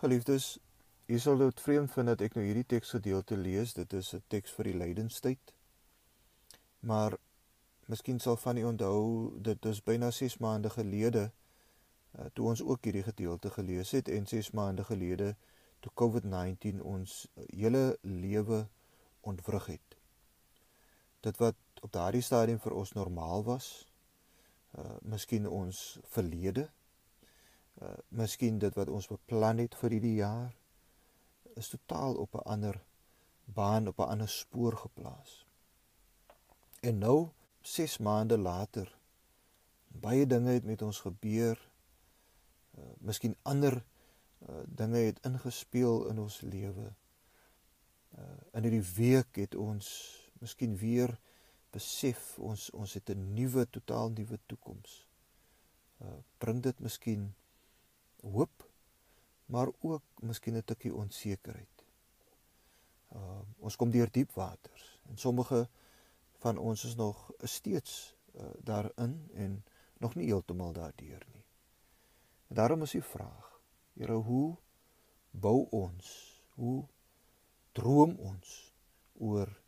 Geliefdes, u sal dit vreemd vind dat ek nou hierdie teksgedeelte lees. Dit is 'n teks vir die lydenstyd. Maar miskien sal van u onthou dit is byna 6 maande gelede uh, toe ons ook hierdie gedeelte gelees het en 6 maande gelede toe COVID-19 ons hele lewe ontwrig het. Dit wat op daardie stadium vir ons normaal was, uh miskien ons verlede, uh miskien dit wat ons beplan het vir hierdie jaar is totaal op 'n ander baan, op 'n ander spoor geplaas. En nou 6 maande later baie dinge het met ons gebeur. Uh miskien ander uh dinge het ingespeel in ons lewe. Uh in hierdie week het ons miskien weer besef ons ons het 'n nuwe totaal nuwe toekoms. Uh bring dit miskien hoop maar ook miskien 'n tikkie onsekerheid. Uh ons kom deur diep waters en sommige van ons is nog steeds uh, daarin en nog nie heeltemal daardeur nie. En daarom is die vraag: Here, hoe bou ons? Hoe droom ons oor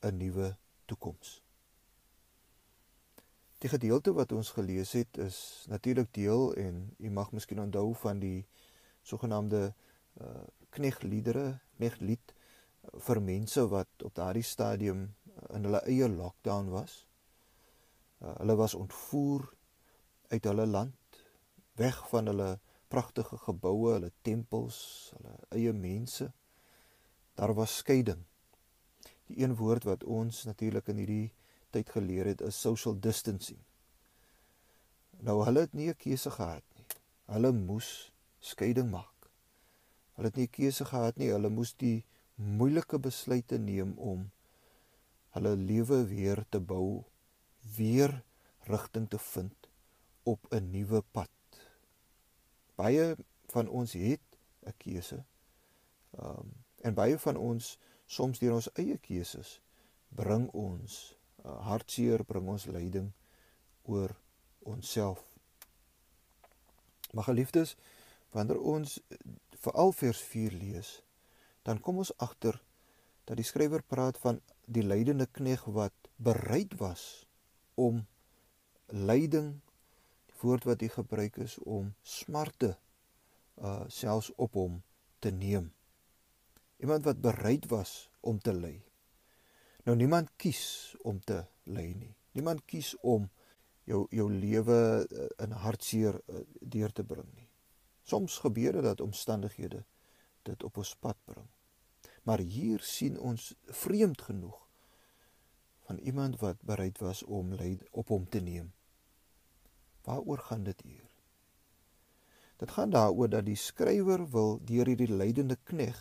'n nuwe toekoms? Die gedeelte wat ons gelees het is natuurlik deel en u mag miskien onthou van die sogenaamde uh, knegliedere, kneglied vir mense wat op daardie stadium in hulle eie lockdown was. Uh, hulle was ontvoer uit hulle land, weg van hulle pragtige geboue, hulle tempels, hulle eie mense. Daar was skeiding. Die een woord wat ons natuurlik in hierdie tyd geleer het is social distancing. Nou hulle het nie 'n keuse gehad nie. Hulle moes skeiding maak. Hulle het nie 'n keuse gehad nie. Hulle moes die moeilike besluite neem om hulle lewe weer te bou, weer rigting te vind op 'n nuwe pad. Baie van ons het 'n keuse. Ehm um, en baie van ons soms deur ons eie keuses bring ons uh, hartseer bring ons lyding oor onsself. Maar geliefdes, wanneer ons veral vers 4 lees, dan kom ons agter dat die skrywer praat van die lydende knegg wat bereid was om lyding die woord wat hy gebruik is om smarte uh selfs op hom te neem. Iemand wat bereid was om te ly. Nou niemand kies om te ly nie. Niemand kies om jou jou lewe eh, in hartseer eh, deur te bring nie. Soms gebeur dit dat omstandighede dit op ons pad bring. Maar hier sien ons vreemd genoeg van iemand wat bereid was om ly op hom te neem. Waaroor gaan dit hier? Dit gaan daaroor dat die skrywer wil deur hierdie lydende knegg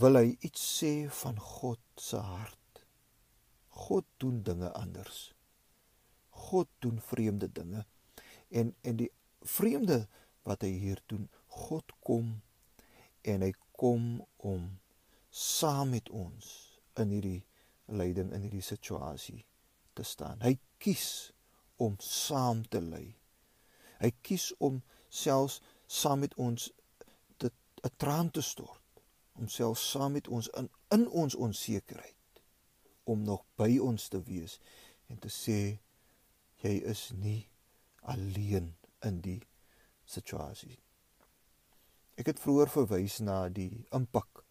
wil hy iets sê van God se hart. God doen dinge anders. God doen vreemde dinge. En en die vreemde wat hy hier doen, God kom en hy kom om saam met ons in hierdie lyding in hierdie situasie te staan. Hy kies om saam te ly. Hy kies om selfs saam met ons 'n traan te stort, om selfs saam met ons in in ons onsekerheid om nog by ons te wees en te sê jy is nie alleen in die situasie. Ek het vroeër verwys na die impak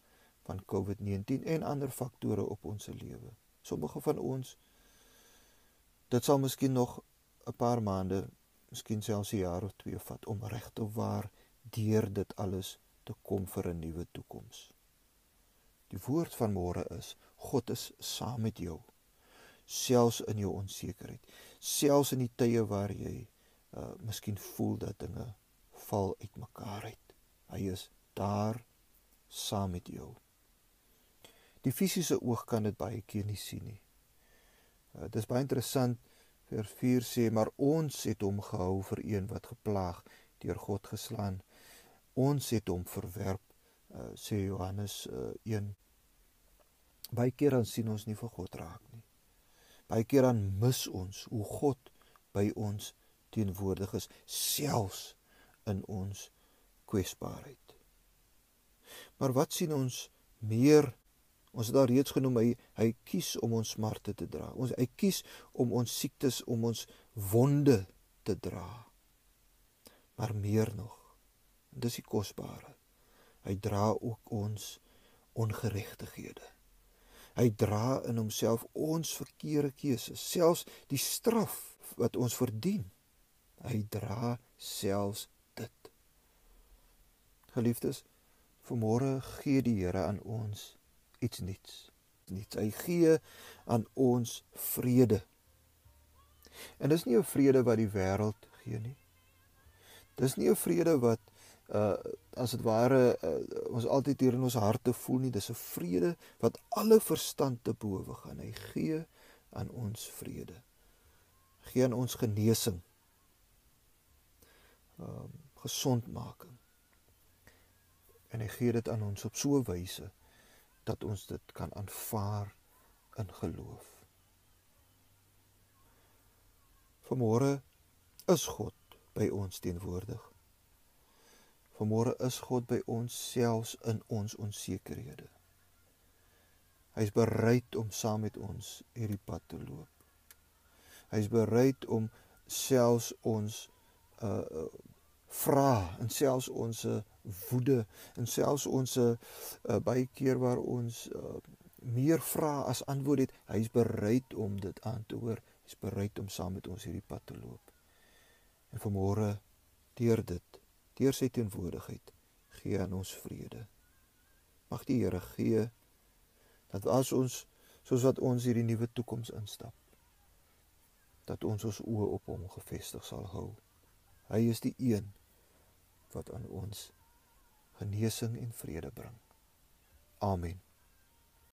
van COVID-19 en ander faktore op ons lewe. Sommige van ons dit sal miskien nog 'n paar maande, miskien selfs 'n jaar of twee vat om regte waar deur dit alles te kom vir 'n nuwe toekoms. Die woord van môre is God is saam met jou selfs in jou onsekerheid selfs in die tye waar jy uh miskien voel dat dinge val uitmekaar uit. Hy is daar saam met jou. Die fisiese oog kan dit baie keer nie sien nie. Uh, dit is baie interessant vers 4 sê maar ons het hom gehou vir een wat geplaag deur God geslaan. Ons het hom verwerp uh, sê Johannes uh, Baie keer dan sien ons nie vir God raak nie. Baie keer dan mis ons hoe God by ons teenwoordig is selfs in ons kwesbaarheid. Maar wat sien ons meer? Ons het al reeds genoem hy hy kies om ons smarte te dra. Ons hy kies om ons siektes, om ons wonde te dra. Maar meer nog. Dis die kosbare. Hy dra ook ons ongeregtighede. Hy dra in homself ons verkeerde keuses, selfs die straf wat ons verdien. Hy dra selfs dit. Geliefdes, vanmôre gee die Here aan ons iets nuuts. Niets. Hy gee aan ons vrede. En dis nie 'n vrede wat die wêreld gee nie. Dis nie 'n vrede wat uh as dit ware uh, ons altyd hier in ons harte voel nie. Dis 'n vrede wat alle verstand te bowe gaan. Hy gee aan ons vrede. Gee aan ons genesing. Um gesondmaking en hy gee dit aan ons op so 'n wyse dat ons dit kan aanvaar in geloof. Vanmôre is God by ons teenwoordig Vanmôre is God by ons selfs in ons onsekerhede. Hy's bereid om saam met ons hierdie pad te loop. Hy's bereid om selfs ons uh, uh vra en selfs ons woede en selfs ons uh, baie keer waar ons uh, meer vra as antwoord het, hy's bereid om dit aan te hoor. Hy's bereid om saam met ons hierdie pad te loop. En vanmôre deur dit deur sy teenwoordigheid gee aan ons vrede. Mag die Here gee dat as ons soos wat ons hierdie nuwe toekoms instap dat ons ons oë op hom gefestig sal hou. Hy is die een wat aan ons genesing en vrede bring. Amen.